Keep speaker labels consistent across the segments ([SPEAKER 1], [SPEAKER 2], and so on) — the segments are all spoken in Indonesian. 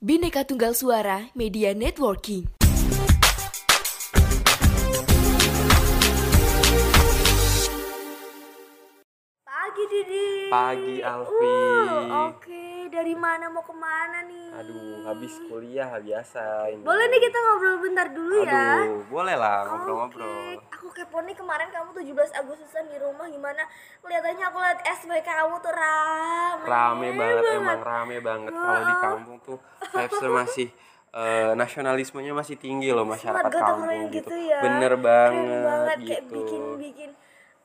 [SPEAKER 1] Bineka Tunggal Suara Media Networking.
[SPEAKER 2] Pagi Didi.
[SPEAKER 3] Pagi, Alfi.
[SPEAKER 2] Uh, Oke, dari mana mau ke mana nih?
[SPEAKER 3] Aduh, habis kuliah biasa ini.
[SPEAKER 2] Boleh nih kita ngobrol bentar dulu ya.
[SPEAKER 3] Aduh, boleh lah ngobrol-ngobrol.
[SPEAKER 2] aku kepo nih kemarin kamu 17 Agustusan di rumah gimana? Kelihatannya aku lihat SB kamu tuh rame.
[SPEAKER 3] Rame banget, emang rame banget. Kalau di kampung tuh vibes-nya masih eh, nasionalismenya masih tinggi loh masyarakat
[SPEAKER 2] gotong
[SPEAKER 3] kampung gitu.
[SPEAKER 2] gitu ya.
[SPEAKER 3] Bener
[SPEAKER 2] Keren
[SPEAKER 3] banget,
[SPEAKER 2] banget kayak
[SPEAKER 3] gitu.
[SPEAKER 2] bikin-bikin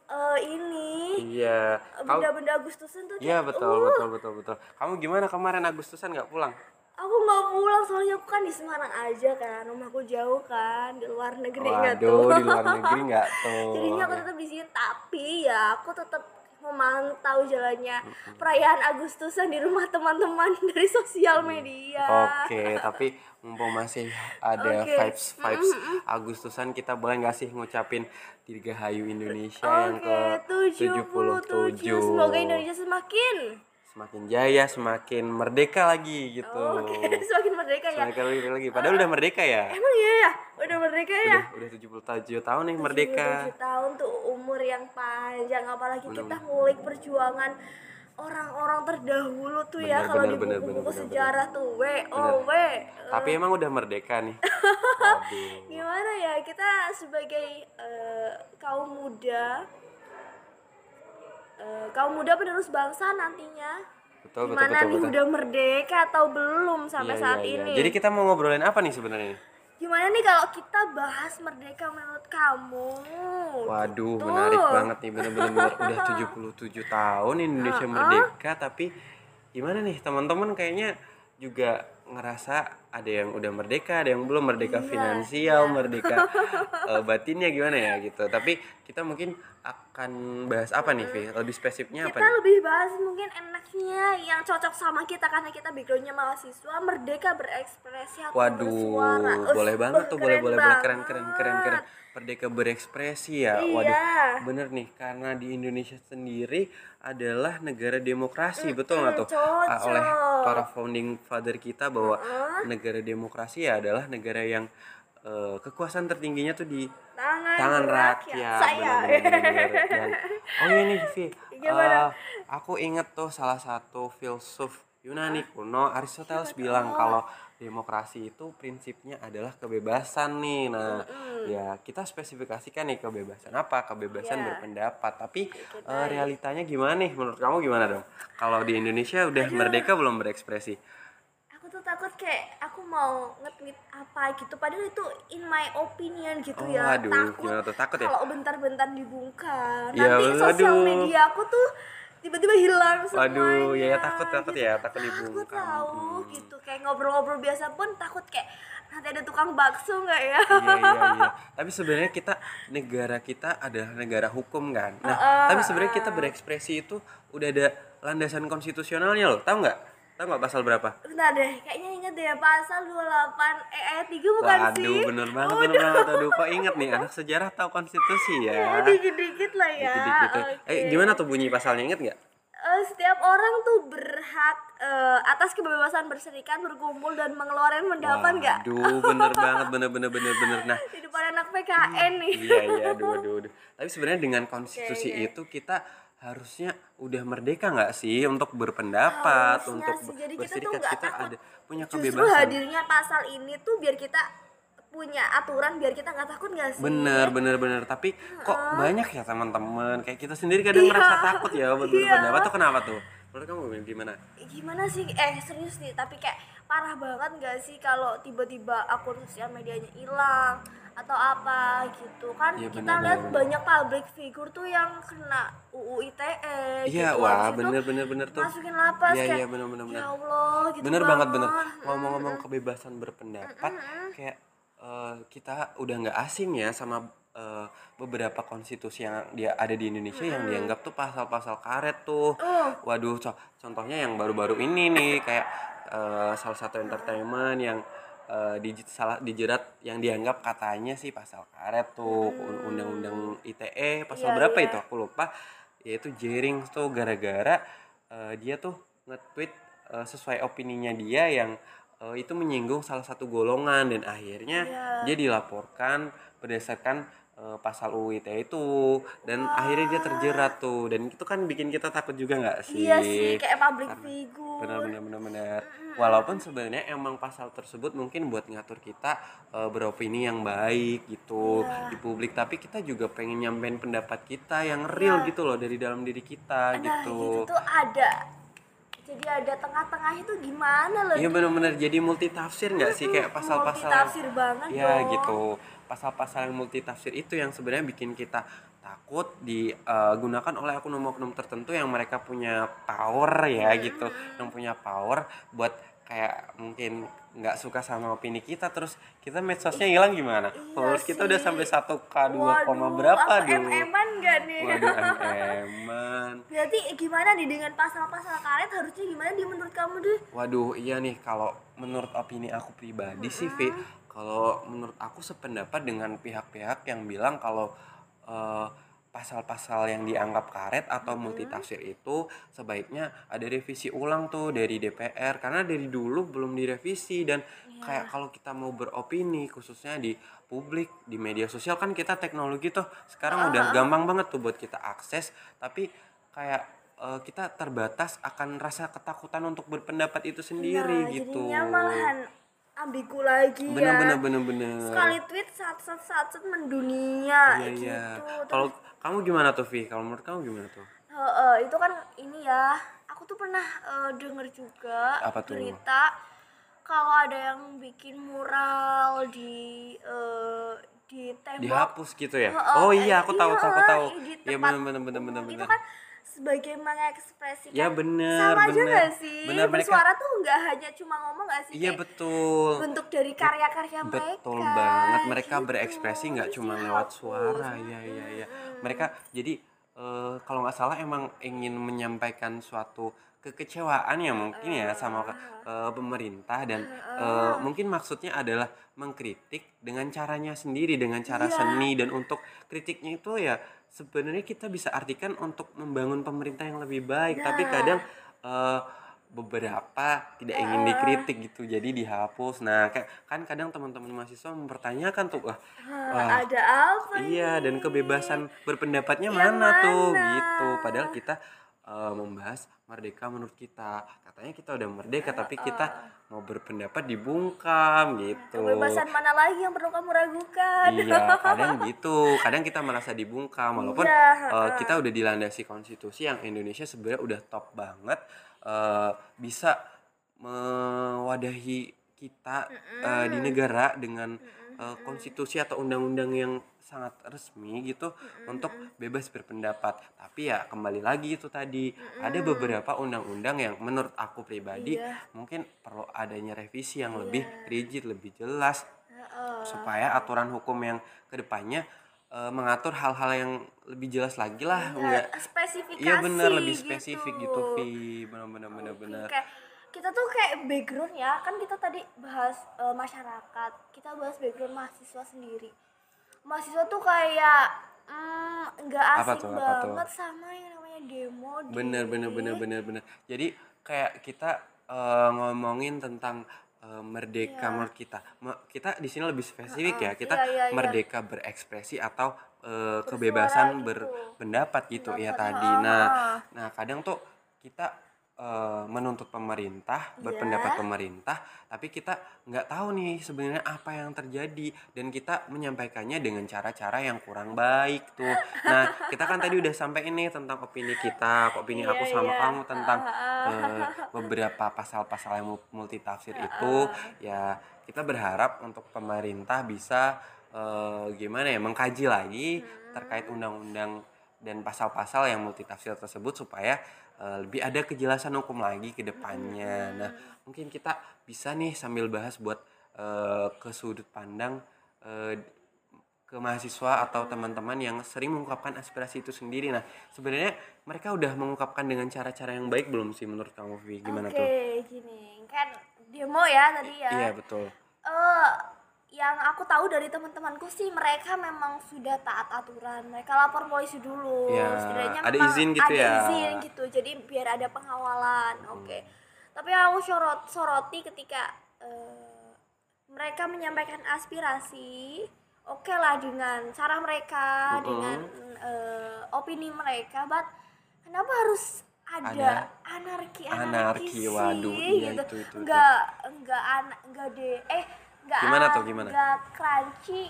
[SPEAKER 2] eh, ini
[SPEAKER 3] Iya. Kau-
[SPEAKER 2] benda-benda Agustusan tuh
[SPEAKER 3] Iya betul,
[SPEAKER 2] uh,
[SPEAKER 3] betul, betul, betul. Kamu gimana kemarin Agustusan nggak pulang?
[SPEAKER 2] Aku nggak pulang soalnya aku kan di Semarang aja kan, rumahku jauh kan di luar negeri nggak tuh.
[SPEAKER 3] Waduh, di luar negeri nggak tuh.
[SPEAKER 2] Jadinya aku tetap di sini tapi ya aku tetap memantau jalannya perayaan Agustusan di rumah teman-teman dari sosial media.
[SPEAKER 3] Oke, tapi mumpung masih ada
[SPEAKER 2] Oke.
[SPEAKER 3] vibes vibes Agustusan kita boleh nggak sih ngucapin Dirgahayu Indonesia yang
[SPEAKER 2] Oke,
[SPEAKER 3] ke
[SPEAKER 2] 77.
[SPEAKER 3] 77.
[SPEAKER 2] Semoga Indonesia semakin
[SPEAKER 3] semakin jaya, semakin merdeka lagi gitu.
[SPEAKER 2] Oke, semakin merdeka ya.
[SPEAKER 3] Semakin merdeka lagi. Padahal udah merdeka ya.
[SPEAKER 2] Emang iya ya? Udah merdeka ya?
[SPEAKER 3] Udah, udah 77 tahun nih merdeka.
[SPEAKER 2] 77 tahun tuh umur yang panjang apalagi kita ngulik perjuangan orang-orang terdahulu tuh ya
[SPEAKER 3] Bener,
[SPEAKER 2] kalau
[SPEAKER 3] bener,
[SPEAKER 2] di
[SPEAKER 3] bener,
[SPEAKER 2] buku-buku
[SPEAKER 3] bener, bener,
[SPEAKER 2] sejarah tuh W O W
[SPEAKER 3] Tapi emang udah merdeka nih.
[SPEAKER 2] Gimana ya kita sebagai eh, kaum muda eh, kaum muda penerus bangsa nantinya
[SPEAKER 3] Betul, betul,
[SPEAKER 2] gimana
[SPEAKER 3] betul,
[SPEAKER 2] nih
[SPEAKER 3] betul.
[SPEAKER 2] udah merdeka atau belum sampai
[SPEAKER 3] Iya,
[SPEAKER 2] saat
[SPEAKER 3] iya, iya.
[SPEAKER 2] ini
[SPEAKER 3] Jadi kita mau ngobrolin apa nih sebenarnya
[SPEAKER 2] gimana nih kalau kita bahas merdeka menurut kamu
[SPEAKER 3] Waduh,
[SPEAKER 2] Gitu.
[SPEAKER 3] menarik banget nih bener-bener udah 77 tahun Indonesia merdeka tapi gimana nih teman-teman kayaknya juga ngerasa ada yang udah merdeka, ada yang belum merdeka
[SPEAKER 2] Iya,
[SPEAKER 3] finansial, merdeka eh, batinnya gimana ya gitu. Tapi kita mungkin akan bahas apa nih, Vi? Lebih spesifiknya apa
[SPEAKER 2] kita lebih bahas mungkin enaknya yang cocok sama kita karena kita backgroundnya mahasiswa merdeka berekspresi atau
[SPEAKER 3] Waduh,
[SPEAKER 2] bersuara Us,
[SPEAKER 3] boleh banget
[SPEAKER 2] uh,
[SPEAKER 3] tuh, boleh boleh boleh keren keren keren keren. Merdeka berekspresi ya.
[SPEAKER 2] Iya.
[SPEAKER 3] Waduh, bener nih karena di Indonesia sendiri adalah negara demokrasi, betul nggak tuh?
[SPEAKER 2] cocok.
[SPEAKER 3] Ah, oleh para founding father kita bahwa negara demokrasi ya adalah negara yang eh, kekuasaan tertingginya tuh di
[SPEAKER 2] tangan,
[SPEAKER 3] tangan
[SPEAKER 2] rakyat,
[SPEAKER 3] rakyat.
[SPEAKER 2] saya
[SPEAKER 3] Bener, bener, bener, bener. Dan, oh iya nih, Vi. Eh, aku inget tuh salah satu filsuf Yunani kuno Aristoteles bilang kalau demokrasi itu prinsipnya adalah kebebasan nih. Nah, ya kita spesifikasikan nih kebebasan apa? Kebebasan
[SPEAKER 2] Iya.
[SPEAKER 3] berpendapat. Tapi eh, realitanya gimana nih? Menurut kamu gimana dong? Kalau di Indonesia udah merdeka belum berekspresi?
[SPEAKER 2] Aku tuh takut kayak aku mau nge-tweet apa gitu padahal itu in my opinion gitu
[SPEAKER 3] Oh,
[SPEAKER 2] ya
[SPEAKER 3] aduh,
[SPEAKER 2] takut
[SPEAKER 3] gimana tuh? Takut ya?
[SPEAKER 2] kalau bentar-bentar dibungkar
[SPEAKER 3] Ya,
[SPEAKER 2] nanti sosial media aku tuh tiba-tiba hilang semuanya
[SPEAKER 3] Waduh, ya, ya takut takut
[SPEAKER 2] gitu.
[SPEAKER 3] ya, takut
[SPEAKER 2] takut
[SPEAKER 3] dibungkam.
[SPEAKER 2] tahu
[SPEAKER 3] Hmm.
[SPEAKER 2] gitu kayak ngobrol-ngobrol biasa pun takut kayak nanti ada tukang bakso nggak ya
[SPEAKER 3] iya iya iya tapi sebenarnya kita negara kita adalah negara hukum kan nah tapi sebenarnya kita berekspresi itu udah ada landasan konstitusionalnya loh tahu nggak tahu nggak pasal berapa
[SPEAKER 2] Bentar deh, kayaknya inget deh pasal 28 eh ayat 3 bukan
[SPEAKER 3] Waduh,
[SPEAKER 2] sih?
[SPEAKER 3] bener banget, bener banget. Aduh, kok inget nih, anak sejarah tahu konstitusi
[SPEAKER 2] Ya,
[SPEAKER 3] ya.
[SPEAKER 2] dikit-dikit lah ya.
[SPEAKER 3] Dikit-dikit.
[SPEAKER 2] Oke.
[SPEAKER 3] Eh, gimana tuh bunyi pasalnya, inget nggak?
[SPEAKER 2] Eh, setiap orang tuh berhak eh, atas kebebasan berserikat, berkumpul dan mengeluarkan pendapat nggak?
[SPEAKER 3] Aduh, bener banget, bener, bener, bener, bener. Nah,
[SPEAKER 2] Di depan anak PKN nih.
[SPEAKER 3] iya, iya, aduh, aduh, aduh. Tapi sebenarnya dengan konstitusi
[SPEAKER 2] oke.
[SPEAKER 3] itu kita harusnya udah merdeka nggak sih untuk berpendapat,
[SPEAKER 2] Harusnya
[SPEAKER 3] untuk
[SPEAKER 2] sih. Jadi kita tuh nggak
[SPEAKER 3] Kita
[SPEAKER 2] takut.
[SPEAKER 3] ada punya
[SPEAKER 2] Justru
[SPEAKER 3] kebebasan.
[SPEAKER 2] hadirnya pasal ini tuh biar kita punya aturan biar kita nggak takut nggak sih?
[SPEAKER 3] Bener, bener, bener. Tapi kok banyak ya teman-teman. Kayak kita sendiri kadang
[SPEAKER 2] Iya.
[SPEAKER 3] ngerasa takut ya buat
[SPEAKER 2] Iya.
[SPEAKER 3] berpendapat tuh kenapa tuh? Menurut kamu gimana?
[SPEAKER 2] gimana sih eh serius nih tapi kayak parah banget gak sih kalau tiba-tiba akun sosial medianya hilang atau apa gitu kan
[SPEAKER 3] Iya,
[SPEAKER 2] kita lihat banyak public figure tuh yang kena UU ITE
[SPEAKER 3] Iya,
[SPEAKER 2] gitu.
[SPEAKER 3] wah, bener, bener, bener tuh.
[SPEAKER 2] masukin lapas
[SPEAKER 3] Iya,
[SPEAKER 2] kayak
[SPEAKER 3] iya, bener, bener, bener.
[SPEAKER 2] ya Allah gitu
[SPEAKER 3] bener banget bener
[SPEAKER 2] banget.
[SPEAKER 3] ngomong-ngomong kebebasan berpendapat kayak eh, kita udah nggak asing ya sama eh, beberapa konstitusi yang dia ada di Indonesia yang dianggap tuh pasal-pasal karet tuh
[SPEAKER 2] Uh.
[SPEAKER 3] waduh co- contohnya yang baru-baru ini nih kayak eh, salah satu entertainment yang eh, di salah dijerat yang dianggap katanya sih pasal karet tuh undang-undang ITE pasal
[SPEAKER 2] Iya,
[SPEAKER 3] berapa
[SPEAKER 2] iya.
[SPEAKER 3] itu aku lupa yaitu jaring tuh gara-gara eh, dia tuh nge-tweet eh, sesuai opininya dia yang eh, itu menyinggung salah satu golongan dan akhirnya
[SPEAKER 2] Iya.
[SPEAKER 3] dia dilaporkan berdasarkan eh, pasal UU ITE itu. Dan akhirnya dia terjerat tuh. Dan itu kan bikin kita takut juga nggak sih?
[SPEAKER 2] iya sih kayak public
[SPEAKER 3] Karena-
[SPEAKER 2] figure.
[SPEAKER 3] benar benar benar benar. Walaupun sebenarnya emang pasal tersebut mungkin buat ngatur kita eh, beropini yang baik gitu
[SPEAKER 2] Iya.
[SPEAKER 3] di publik. Tapi kita juga pengen nyampein pendapat kita yang real
[SPEAKER 2] Iya.
[SPEAKER 3] gitu loh dari dalam diri kita
[SPEAKER 2] nah
[SPEAKER 3] gitu.
[SPEAKER 2] itu tuh ada. Jadi ada tengah-tengah itu gimana loh?
[SPEAKER 3] Iya benar-benar. Jadi multi tafsir nggak sih? Kayak pasal-pasal yang-
[SPEAKER 2] tafsir banget
[SPEAKER 3] ya
[SPEAKER 2] dong.
[SPEAKER 3] gitu pasal-pasal yang multi tafsir itu yang sebenarnya bikin kita takut digunakan oleh oknum-oknum tertentu yang mereka punya power ya gitu. Yang punya power buat kayak mungkin nggak suka sama opini kita terus kita medsosnya hilang gimana?
[SPEAKER 2] Iya
[SPEAKER 3] followers kita udah sampai 1 k 2, koma berapa dulu?
[SPEAKER 2] em-eman gak nih?
[SPEAKER 3] Waduh eman
[SPEAKER 2] berarti gimana nih dengan pasal-pasal karet? Harusnya gimana di menurut kamu deh
[SPEAKER 3] Waduh, iya nih kalau menurut opini aku pribadi sih, Vi, kalau menurut aku sependapat dengan pihak-pihak yang bilang kalau eh, pasal-pasal yang dianggap karet atau multitafsir itu sebaiknya ada revisi ulang tuh dari DPR karena dari dulu belum direvisi dan kayak kalau kita mau beropini khususnya di publik di media sosial kan kita teknologi tuh sekarang udah gampang banget tuh buat kita akses. Tapi kayak eh, kita terbatas akan rasa ketakutan untuk berpendapat itu sendiri
[SPEAKER 2] nah,
[SPEAKER 3] gitu.
[SPEAKER 2] jadinya malahan ambigu lagi
[SPEAKER 3] bener
[SPEAKER 2] ya
[SPEAKER 3] bener bener bener.
[SPEAKER 2] sekali tweet sat sat sat sat mendunia
[SPEAKER 3] Iya
[SPEAKER 2] gitu
[SPEAKER 3] iya. Kalau kamu gimana tuh Vi? Kalau menurut kamu gimana tuh?
[SPEAKER 2] Heeh, itu kan ini ya aku tuh pernah eh, denger juga
[SPEAKER 3] Apa tuh?
[SPEAKER 2] berita kalau ada yang bikin mural di eh, di tembok
[SPEAKER 3] Dihapus gitu ya?
[SPEAKER 2] Heeh,
[SPEAKER 3] oh
[SPEAKER 2] eh,
[SPEAKER 3] iya, aku tahu, aku
[SPEAKER 2] iya,
[SPEAKER 3] tahu.
[SPEAKER 2] di
[SPEAKER 3] Iya bener bener bener
[SPEAKER 2] umum.
[SPEAKER 3] bener.
[SPEAKER 2] itu kan sebagai mengekspresikan
[SPEAKER 3] Ya, bener,
[SPEAKER 2] sama
[SPEAKER 3] bener.
[SPEAKER 2] gak sih
[SPEAKER 3] Bener, mereka-
[SPEAKER 2] bersuara tuh nggak hanya cuma ngomong gak sih
[SPEAKER 3] Iya betul.
[SPEAKER 2] bentuk dari karya-karya mereka
[SPEAKER 3] Betul banget. Mereka
[SPEAKER 2] gitu.
[SPEAKER 3] berekspresi nggak
[SPEAKER 2] Terus
[SPEAKER 3] cuma
[SPEAKER 2] dihapus.
[SPEAKER 3] lewat suara. Iya iya iya. Mereka jadi eh, kalau nggak salah emang ingin menyampaikan suatu kekecewaan ya mungkin ya sama eh, pemerintah dan eh, mungkin maksudnya adalah mengkritik dengan caranya sendiri dengan cara
[SPEAKER 2] Iya.
[SPEAKER 3] seni dan untuk kritiknya itu ya sebenarnya kita bisa artikan untuk membangun pemerintah yang lebih baik tapi
[SPEAKER 2] Nah.
[SPEAKER 3] kadang eh, beberapa tidak ingin dikritik gitu jadi dihapus nah kayak kan kadang teman-teman mahasiswa mempertanyakan tuh wah, wah,
[SPEAKER 2] ada apa
[SPEAKER 3] iya
[SPEAKER 2] ini?
[SPEAKER 3] dan kebebasan berpendapatnya
[SPEAKER 2] Yang
[SPEAKER 3] mana, tuh
[SPEAKER 2] mana?
[SPEAKER 3] gitu padahal kita eh, membahas merdeka menurut kita. Katanya kita udah merdeka tapi kita mau berpendapat dibungkam gitu.
[SPEAKER 2] Kebebasan mana lagi yang perlu kamu ragukan?
[SPEAKER 3] Iya kadang gitu. Kadang kita merasa dibungkam walaupun
[SPEAKER 2] Iya,
[SPEAKER 3] eh, kita udah dilandasi konstitusi yang Indonesia sebenarnya udah top banget eh, bisa mewadahi kita eh, di negara dengan eh, konstitusi atau undang-undang yang sangat resmi gitu untuk bebas berpendapat. Tapi ya kembali lagi itu tadi ada beberapa undang-undang yang menurut aku pribadi
[SPEAKER 2] Iya.
[SPEAKER 3] mungkin perlu adanya revisi yang lebih rigid lebih jelas
[SPEAKER 2] Heeh.
[SPEAKER 3] supaya aturan hukum yang ke depannya eh, mengatur hal-hal yang lebih jelas lagi lah enggak
[SPEAKER 2] Ya, spesifikasi
[SPEAKER 3] iya benar lebih spesifik gitu. Vi benar benar benar
[SPEAKER 2] Oke,
[SPEAKER 3] benar
[SPEAKER 2] kayak kita tuh kayak background ya. Kan kita tadi bahas eh, masyarakat. Kita bahas background mahasiswa sendiri. Mahasiswa tuh kayak mm, nggak
[SPEAKER 3] Apa
[SPEAKER 2] asing
[SPEAKER 3] tuh,
[SPEAKER 2] banget sama yang namanya demo di-
[SPEAKER 3] benar benar benar benar benar jadi kayak kita eh, ngomongin tentang eh, merdeka menurut kita. Kita di sini lebih spesifik ya. Kita
[SPEAKER 2] Iya, iya, iya.
[SPEAKER 3] merdeka berekspresi atau eh, kebebasan
[SPEAKER 2] gitu.
[SPEAKER 3] berpendapat gitu. Ya
[SPEAKER 2] Pendapat,
[SPEAKER 3] tadi.
[SPEAKER 2] ah.
[SPEAKER 3] nah nah kadang tuh kita eh, menuntut pemerintah
[SPEAKER 2] Iya.
[SPEAKER 3] berpendapat pemerintah tapi kita nggak tahu nih sebenarnya apa yang terjadi. Dan kita menyampaikannya dengan cara-cara yang kurang baik tuh. Nah kita kan tadi udah sampai ini tentang opini kita opini
[SPEAKER 2] Iya,
[SPEAKER 3] aku sama
[SPEAKER 2] iya.
[SPEAKER 3] kamu tentang eh, beberapa pasal-pasal yang mul- multitafsir itu. Ya kita berharap untuk pemerintah bisa eh, gimana ya mengkaji lagi terkait undang-undang dan pasal-pasal yang multitafsir tersebut supaya eh, lebih ada kejelasan hukum lagi ke depannya. Nah, mungkin kita bisa nih sambil bahas buat eh, ke sudut pandang eh, ke mahasiswa atau teman-teman yang sering mengungkapkan aspirasi itu sendiri. Nah, sebenarnya mereka udah mengungkapkan dengan cara-cara yang baik belum sih menurut kamu, Vi? Gimana
[SPEAKER 2] Oke,
[SPEAKER 3] tuh?
[SPEAKER 2] gini kan demo ya tadi ya
[SPEAKER 3] Iya, betul.
[SPEAKER 2] eh yang aku tahu dari teman-temanku sih mereka memang sudah taat aturan. Mereka lapor polisi dulu.
[SPEAKER 3] Ya,
[SPEAKER 2] setidaknya
[SPEAKER 3] ada izin gitu
[SPEAKER 2] ada
[SPEAKER 3] ya.
[SPEAKER 2] izin gitu. Jadi biar ada pengawalan oke. Tapi yang aku sorot soroti ketika eh, mereka menyampaikan aspirasi oke lah dengan cara mereka
[SPEAKER 3] Mm-mm.
[SPEAKER 2] dengan eh, opini mereka but kenapa harus ada,
[SPEAKER 3] Ada
[SPEAKER 2] anarki
[SPEAKER 3] anarki,
[SPEAKER 2] sih?
[SPEAKER 3] Waduh, iya,
[SPEAKER 2] gitu.
[SPEAKER 3] itu, itu, itu.
[SPEAKER 2] nggak nggak an- nggak de eh nggak
[SPEAKER 3] Gimana tuh,
[SPEAKER 2] an-
[SPEAKER 3] gimana?
[SPEAKER 2] nggak crunchy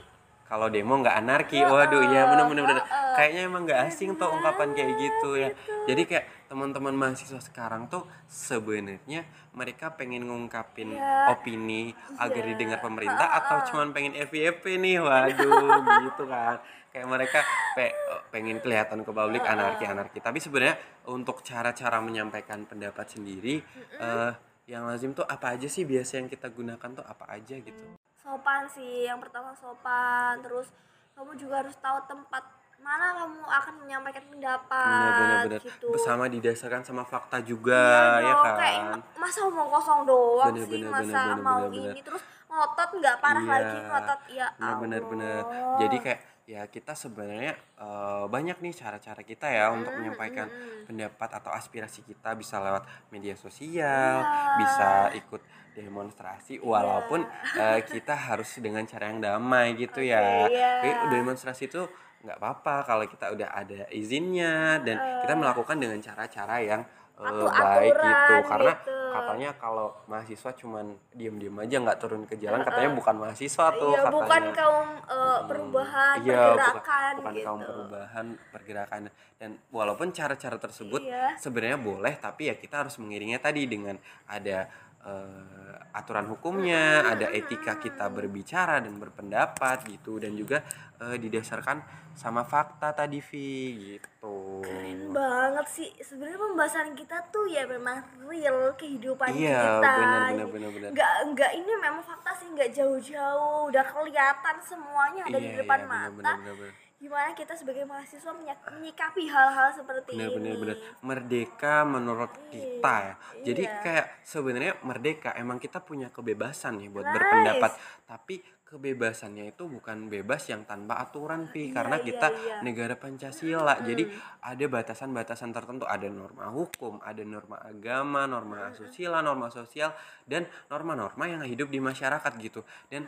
[SPEAKER 3] kalau demo nggak anarki
[SPEAKER 2] Heeh,
[SPEAKER 3] waduh iya bener bener bener
[SPEAKER 2] heeh.
[SPEAKER 3] kayaknya emang nggak asing tuh ungkapan kayak gitu ya
[SPEAKER 2] gitu.
[SPEAKER 3] jadi kayak teman-teman mahasiswa sekarang tuh sebenarnya mereka pengen ngungkapin
[SPEAKER 2] Iya.
[SPEAKER 3] opini agar
[SPEAKER 2] Iya.
[SPEAKER 3] didengar pemerintah atau cuman pengen FYP nih waduh gitu kan kayak mereka pe- pengen kelihatan ke publik anarki anarki tapi sebenarnya untuk cara-cara menyampaikan pendapat sendiri eh, yang lazim tuh apa aja sih? Biasa yang kita gunakan tuh apa aja gitu?
[SPEAKER 2] Sopan sih yang pertama sopan terus kamu juga harus tahu tempat mana kamu akan menyampaikan pendapat
[SPEAKER 3] benar-benar
[SPEAKER 2] gitu.
[SPEAKER 3] Bersama didasarkan sama fakta juga
[SPEAKER 2] Iya
[SPEAKER 3] ya
[SPEAKER 2] dong,
[SPEAKER 3] kan?
[SPEAKER 2] kayak masa omong kosong doang
[SPEAKER 3] Bener,
[SPEAKER 2] sih?
[SPEAKER 3] bener,
[SPEAKER 2] masa
[SPEAKER 3] bener, bener,
[SPEAKER 2] mau
[SPEAKER 3] bener, bener.
[SPEAKER 2] ini terus ngotot nggak parah
[SPEAKER 3] Iya,
[SPEAKER 2] lagi ngotot. Ya
[SPEAKER 3] benar benar.
[SPEAKER 2] Allah.
[SPEAKER 3] jadi kayak ya kita sebenarnya eh, banyak nih cara-cara kita ya untuk menyampaikan pendapat atau aspirasi kita bisa lewat media sosial
[SPEAKER 2] Iya.
[SPEAKER 3] bisa ikut demonstrasi walaupun eh, kita harus dengan cara yang damai gitu ya
[SPEAKER 2] iya.
[SPEAKER 3] Tapi demonstrasi itu nggak apa-apa kalau kita udah ada izinnya dan kita melakukan dengan cara-cara yang eh,
[SPEAKER 2] Atu-
[SPEAKER 3] baik gitu. karena
[SPEAKER 2] gitu.
[SPEAKER 3] katanya kalau mahasiswa cuman diem-diem aja nggak turun ke jalan katanya bukan mahasiswa tuh
[SPEAKER 2] iya
[SPEAKER 3] katanya.
[SPEAKER 2] bukan kaum eh,
[SPEAKER 3] Hmm,
[SPEAKER 2] perubahan
[SPEAKER 3] iya, bukan-
[SPEAKER 2] pergerakan
[SPEAKER 3] bukan,
[SPEAKER 2] gitu.
[SPEAKER 3] kaum perubahan pergerakan. Dan walaupun cara-cara tersebut
[SPEAKER 2] Iya.
[SPEAKER 3] sebenarnya boleh tapi ya kita harus mengiringnya tadi dengan ada eh, aturan hukumnya ada etika kita berbicara dan berpendapat gitu dan juga eh, didasarkan sama fakta tadi Vi gitu.
[SPEAKER 2] Keren banget sih. Sebenarnya pembahasan kita tuh ya memang real kehidupan
[SPEAKER 3] Iya,
[SPEAKER 2] kita.
[SPEAKER 3] benar, benar, benar, benar.
[SPEAKER 2] nggak nggak ini memang fakta sih nggak jauh-jauh. Udah kelihatan semuanya ada di
[SPEAKER 3] Iya,
[SPEAKER 2] depan
[SPEAKER 3] iya,
[SPEAKER 2] mata.
[SPEAKER 3] benar, benar, benar.
[SPEAKER 2] Gimana kita sebagai mahasiswa menyikapi hal-hal seperti
[SPEAKER 3] bener
[SPEAKER 2] ini.
[SPEAKER 3] bener. Bener merdeka menurut kita ya. Jadi
[SPEAKER 2] iya.
[SPEAKER 3] kayak sebenarnya merdeka emang kita punya kebebasan nih buat
[SPEAKER 2] Nice.
[SPEAKER 3] berpendapat. Tapi kebebasannya itu bukan bebas yang tanpa aturan pi. Karena
[SPEAKER 2] iya,
[SPEAKER 3] kita
[SPEAKER 2] iya.
[SPEAKER 3] negara pancasila. Jadi ada batasan-batasan tertentu. Ada norma hukum ada norma agama norma asusila norma sosial dan norma-norma yang hidup di masyarakat gitu. Dan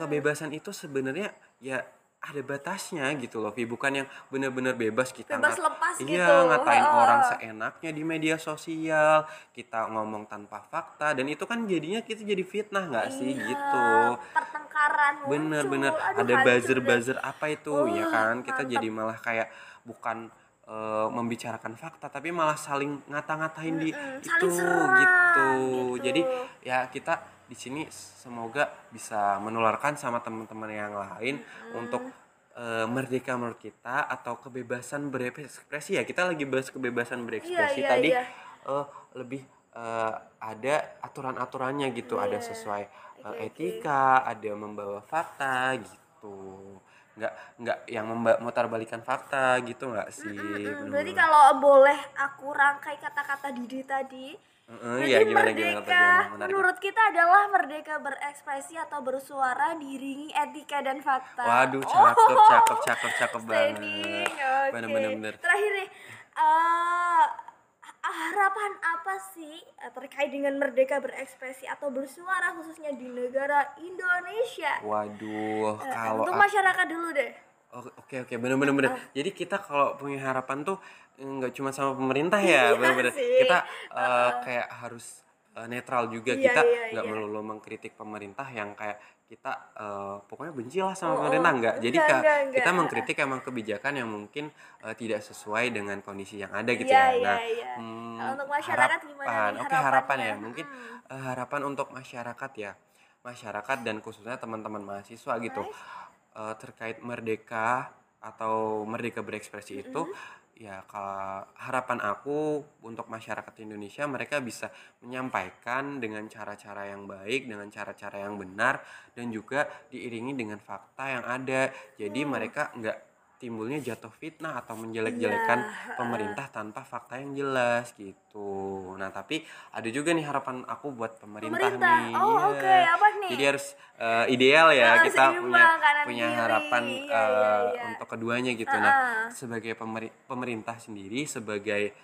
[SPEAKER 3] kebebasan itu sebenarnya ya ada batasnya gitu loh Vi bukan yang benar-benar bebas kita
[SPEAKER 2] Bebas
[SPEAKER 3] ngat-
[SPEAKER 2] lepas
[SPEAKER 3] iya
[SPEAKER 2] gitu.
[SPEAKER 3] ngatain
[SPEAKER 2] Heeh.
[SPEAKER 3] orang seenaknya di media sosial kita ngomong tanpa fakta dan itu kan jadinya kita jadi fitnah nggak sih
[SPEAKER 2] Iya,
[SPEAKER 3] gitu
[SPEAKER 2] pertengkaran
[SPEAKER 3] bener-bener ada
[SPEAKER 2] hancur
[SPEAKER 3] buzzer
[SPEAKER 2] deh.
[SPEAKER 3] buzzer apa itu ya
[SPEAKER 2] Wah,
[SPEAKER 3] kan kita
[SPEAKER 2] mantap.
[SPEAKER 3] jadi malah kayak bukan eh, membicarakan fakta tapi malah saling ngata-ngatain di
[SPEAKER 2] Mm-mm,
[SPEAKER 3] itu
[SPEAKER 2] serang,
[SPEAKER 3] gitu.
[SPEAKER 2] gitu.
[SPEAKER 3] jadi ya kita di sini semoga bisa menularkan sama teman-teman yang lain untuk eh, merdeka menurut kita atau kebebasan berekspresi ya kita lagi bahas kebebasan berekspresi
[SPEAKER 2] iya,
[SPEAKER 3] tadi
[SPEAKER 2] iya.
[SPEAKER 3] eh, lebih eh, ada aturan-aturannya gitu ada
[SPEAKER 2] Iya.
[SPEAKER 3] sesuai eh,
[SPEAKER 2] oke.
[SPEAKER 3] etika ada membawa fakta gitu nggak nggak yang memba- mutar balikan fakta gitu nggak sih
[SPEAKER 2] Mm,
[SPEAKER 3] Bener-bener.
[SPEAKER 2] berarti kalau boleh aku rangkai kata-kata Didi tadi
[SPEAKER 3] Heeh,
[SPEAKER 2] Jadi
[SPEAKER 3] iya, gimana, gimana,
[SPEAKER 2] merdeka
[SPEAKER 3] gimana? Menarik.
[SPEAKER 2] menurut kita adalah merdeka berekspresi atau bersuara diiringi etika dan fakta.
[SPEAKER 3] waduh cakep cakep cakep cakep banget
[SPEAKER 2] Standing, oke.
[SPEAKER 3] bener bener bener
[SPEAKER 2] Terakhir nih, eh, harapan apa sih eh, terkait dengan merdeka berekspresi atau bersuara khususnya di negara Indonesia?
[SPEAKER 3] waduh
[SPEAKER 2] Eh,
[SPEAKER 3] kalau
[SPEAKER 2] untuk masyarakat dulu deh.
[SPEAKER 3] Oh, Oke oke bener bener bener. Jadi kita kalau punya harapan tuh eh, nggak cuma sama pemerintah ya,
[SPEAKER 2] Iya
[SPEAKER 3] bener bener.
[SPEAKER 2] sih.
[SPEAKER 3] Kita eh, kayak harus eh, netral juga.
[SPEAKER 2] Iya,
[SPEAKER 3] kita
[SPEAKER 2] iya,
[SPEAKER 3] nggak
[SPEAKER 2] iya.
[SPEAKER 3] melulu mengkritik pemerintah yang kayak kita eh, pokoknya benci lah sama
[SPEAKER 2] Oh,
[SPEAKER 3] pemerintah nggak. Jadi
[SPEAKER 2] Enggak,
[SPEAKER 3] Kak,
[SPEAKER 2] enggak,
[SPEAKER 3] kita
[SPEAKER 2] enggak.
[SPEAKER 3] mengkritik emang kebijakan yang mungkin eh, tidak sesuai dengan kondisi yang ada gitu
[SPEAKER 2] Iya,
[SPEAKER 3] ya.
[SPEAKER 2] iya,
[SPEAKER 3] Nah,
[SPEAKER 2] iya.
[SPEAKER 3] hmm,
[SPEAKER 2] Kalau untuk masyarakat gimana
[SPEAKER 3] harapan.
[SPEAKER 2] nih
[SPEAKER 3] Oke harapan ya. Mungkin
[SPEAKER 2] Hmm.
[SPEAKER 3] eh, harapan untuk masyarakat ya. Masyarakat dan khususnya teman-teman mahasiswa gitu eh, terkait merdeka atau merdeka berekspresi itu ya kalau harapan aku untuk masyarakat Indonesia mereka bisa menyampaikan dengan cara-cara yang baik dengan cara-cara yang benar dan juga diiringi dengan fakta yang ada. Jadi mereka nggak timbulnya jatuh fitnah atau menjelek-jelekan
[SPEAKER 2] Iya,
[SPEAKER 3] pemerintah tanpa fakta yang jelas gitu nah tapi ada juga nih harapan aku buat pemerintah,
[SPEAKER 2] Pemerintah.
[SPEAKER 3] nih
[SPEAKER 2] Oh,
[SPEAKER 3] Iya.
[SPEAKER 2] oke. Apa nih?
[SPEAKER 3] jadi harus eh, ideal ya
[SPEAKER 2] Oh,
[SPEAKER 3] kita punya punya
[SPEAKER 2] kiri.
[SPEAKER 3] harapan
[SPEAKER 2] Iya,
[SPEAKER 3] eh,
[SPEAKER 2] iya, iya.
[SPEAKER 3] untuk keduanya gitu.
[SPEAKER 2] Ah,
[SPEAKER 3] Nah,
[SPEAKER 2] ah.
[SPEAKER 3] sebagai pemeri- pemerintah sendiri sebagai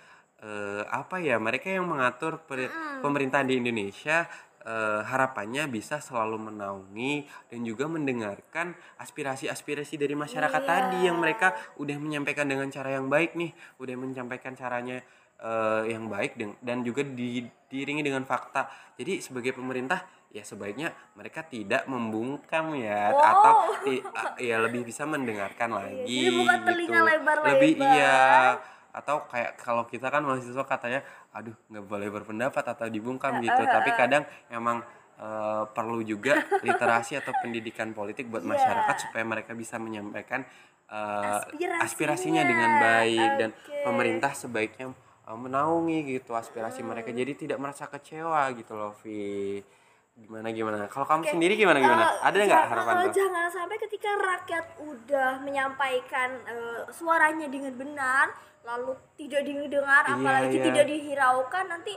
[SPEAKER 3] eh, apa ya mereka yang mengatur peri- pemerintahan di Indonesia eh, harapannya bisa selalu menaungi dan juga mendengarkan aspirasi-aspirasi dari masyarakat
[SPEAKER 2] Iya.
[SPEAKER 3] tadi yang mereka udah menyampaikan dengan cara yang baik nih, udah menyampaikan caranya eh, yang baik dan, dan juga di- diiringi dengan fakta. Jadi sebagai pemerintah ya sebaiknya mereka tidak membungkam ya
[SPEAKER 2] Wow.
[SPEAKER 3] atau ti- ya lebih bisa mendengarkan lagi
[SPEAKER 2] jadi bukan telinga
[SPEAKER 3] gitu.
[SPEAKER 2] lebar-lebar.
[SPEAKER 3] Lebih iya atau kayak kalau kita kan mahasiswa katanya aduh nggak boleh berpendapat atau dibungkam gitu tapi kadang emang eh, perlu juga literasi atau pendidikan politik buat
[SPEAKER 2] Iya.
[SPEAKER 3] masyarakat supaya mereka bisa menyampaikan eh,
[SPEAKER 2] Aspirasinya.
[SPEAKER 3] aspirasinya dengan baik dan
[SPEAKER 2] Oke.
[SPEAKER 3] pemerintah sebaiknya eh, menaungi gitu aspirasi mereka jadi tidak merasa kecewa gitu loh Vi gimana gimana kalau kamu sendiri gimana gimana
[SPEAKER 2] Eh,
[SPEAKER 3] ada nggak harapan tuh
[SPEAKER 2] Jangan sampai ketika rakyat udah menyampaikan eh, suaranya dengan benar, lalu tidak didengar,
[SPEAKER 3] Iya,
[SPEAKER 2] apalagi
[SPEAKER 3] iya.
[SPEAKER 2] tidak dihiraukan, nanti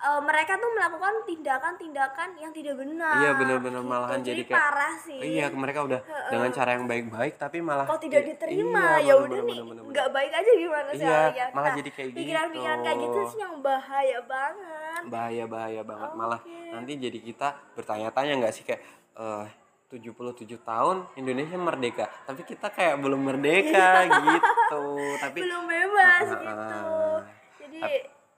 [SPEAKER 2] eh, mereka tuh melakukan tindakan-tindakan yang tidak benar.
[SPEAKER 3] Iya benar-benar
[SPEAKER 2] gitu.
[SPEAKER 3] malahan jadi, kayak
[SPEAKER 2] parah sih.
[SPEAKER 3] Iya mereka udah dengan cara yang baik-baik tapi malah
[SPEAKER 2] Kok tidak diterima?
[SPEAKER 3] iya,
[SPEAKER 2] ya udah nih, nggak baik aja gimana sih
[SPEAKER 3] Iya,
[SPEAKER 2] ya?
[SPEAKER 3] malah jadi kayak
[SPEAKER 2] Pikiran-pikiran
[SPEAKER 3] gitu.
[SPEAKER 2] kayak gitu sih yang bahaya banget.
[SPEAKER 3] Bahaya bahaya banget. Malah nanti jadi kita bertanya-tanya nggak sih? Kayak eh 77 tahun Indonesia merdeka. Tapi kita kayak belum merdeka gitu. Tapi
[SPEAKER 2] Belum bebas
[SPEAKER 3] Ah,
[SPEAKER 2] gitu. Jadi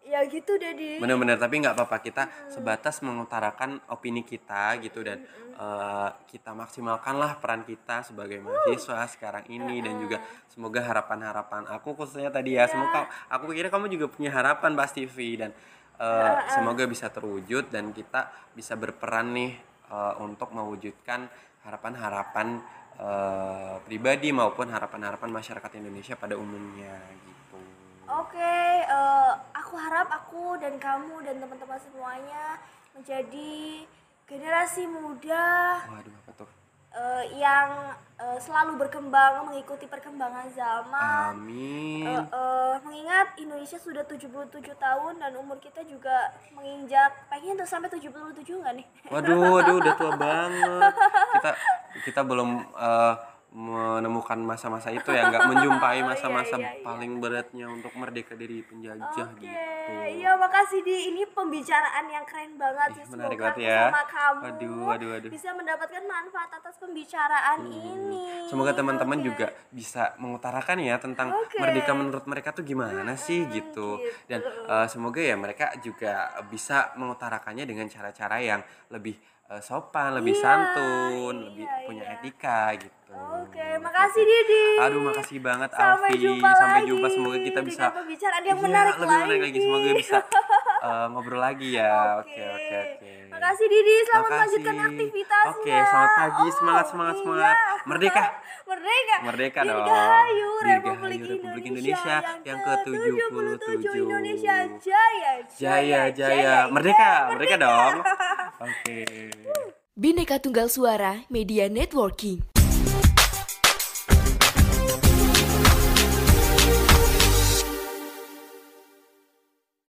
[SPEAKER 2] ya gitu deh di.
[SPEAKER 3] bener-bener tapi nggak apa-apa. Kita sebatas mengutarakan opini kita gitu dan eh, kita maksimalkanlah peran kita sebagai mahasiswa sekarang ini dan juga semoga harapan-harapan aku khususnya tadi ya semoga aku kira kamu juga punya harapan pasti Vi dan eh, semoga bisa terwujud dan kita bisa berperan nih eh, untuk mewujudkan harapan-harapan eh, pribadi maupun harapan-harapan masyarakat Indonesia pada umumnya gitu.
[SPEAKER 2] Oke, eh, aku harap aku dan kamu dan teman-teman semuanya menjadi generasi muda
[SPEAKER 3] Waduh apa tuh?
[SPEAKER 2] Eh, yang eh, selalu berkembang mengikuti perkembangan zaman.
[SPEAKER 3] Amin.
[SPEAKER 2] Eh, eh, mengingat Indonesia sudah 77 tahun dan umur kita juga menginjak pengen tuh sampai 77 nggak nih?
[SPEAKER 3] Waduh, waduh udah tua banget. Kita kita belum eh, menemukan masa-masa itu ya, nggak menjumpai masa-masa
[SPEAKER 2] iya, iya.
[SPEAKER 3] paling beratnya untuk merdeka dari penjajah
[SPEAKER 2] Oke,
[SPEAKER 3] gitu.
[SPEAKER 2] iya makasih di ini pembicaraan yang keren banget sih.
[SPEAKER 3] Ih, menarik
[SPEAKER 2] Semoga aku
[SPEAKER 3] ya.
[SPEAKER 2] sama kamu
[SPEAKER 3] Waduh, waduh, waduh.
[SPEAKER 2] bisa mendapatkan manfaat atas pembicaraan ini.
[SPEAKER 3] Semoga teman-teman
[SPEAKER 2] Oke.
[SPEAKER 3] juga bisa mengutarakan ya tentang
[SPEAKER 2] Oke.
[SPEAKER 3] merdeka menurut mereka tuh gimana sih gitu. Dan eh, semoga ya mereka juga bisa mengutarakannya dengan cara-cara yang lebih eh, sopan, lebih
[SPEAKER 2] Iya,
[SPEAKER 3] santun,
[SPEAKER 2] iya,
[SPEAKER 3] lebih punya
[SPEAKER 2] iya.
[SPEAKER 3] etika gitu.
[SPEAKER 2] Oke, makasih Didi.
[SPEAKER 3] Aduh, makasih banget
[SPEAKER 2] Sampai
[SPEAKER 3] Alfi.
[SPEAKER 2] jumpa
[SPEAKER 3] Sampai
[SPEAKER 2] lagi
[SPEAKER 3] jumpa. Semoga kita bisa
[SPEAKER 2] pembicaraan yang
[SPEAKER 3] Iya,
[SPEAKER 2] menarik
[SPEAKER 3] lebih menarik
[SPEAKER 2] lagi.
[SPEAKER 3] lagi. Semoga bisa eh, ngobrol lagi ya. Oke, oke, oke.
[SPEAKER 2] Makasih Didi, selamat
[SPEAKER 3] Makasih.
[SPEAKER 2] melanjutkan aktivitasnya.
[SPEAKER 3] Oke, selamat pagi.
[SPEAKER 2] Oh,
[SPEAKER 3] Semangat, semangat,
[SPEAKER 2] iya.
[SPEAKER 3] semangat. Merdeka.
[SPEAKER 2] Merdeka.
[SPEAKER 3] Merdeka dong.
[SPEAKER 2] Dirgahayu
[SPEAKER 3] Dirgahayu
[SPEAKER 2] Republik,
[SPEAKER 3] Republik
[SPEAKER 2] Indonesia,
[SPEAKER 3] Indonesia yang
[SPEAKER 2] ke-77
[SPEAKER 3] ke-77.
[SPEAKER 2] Indonesia Jaya.
[SPEAKER 3] Jaya, jaya. Merdeka, merdeka dong. Oke.
[SPEAKER 1] Bineka Tunggal Suara Media Networking.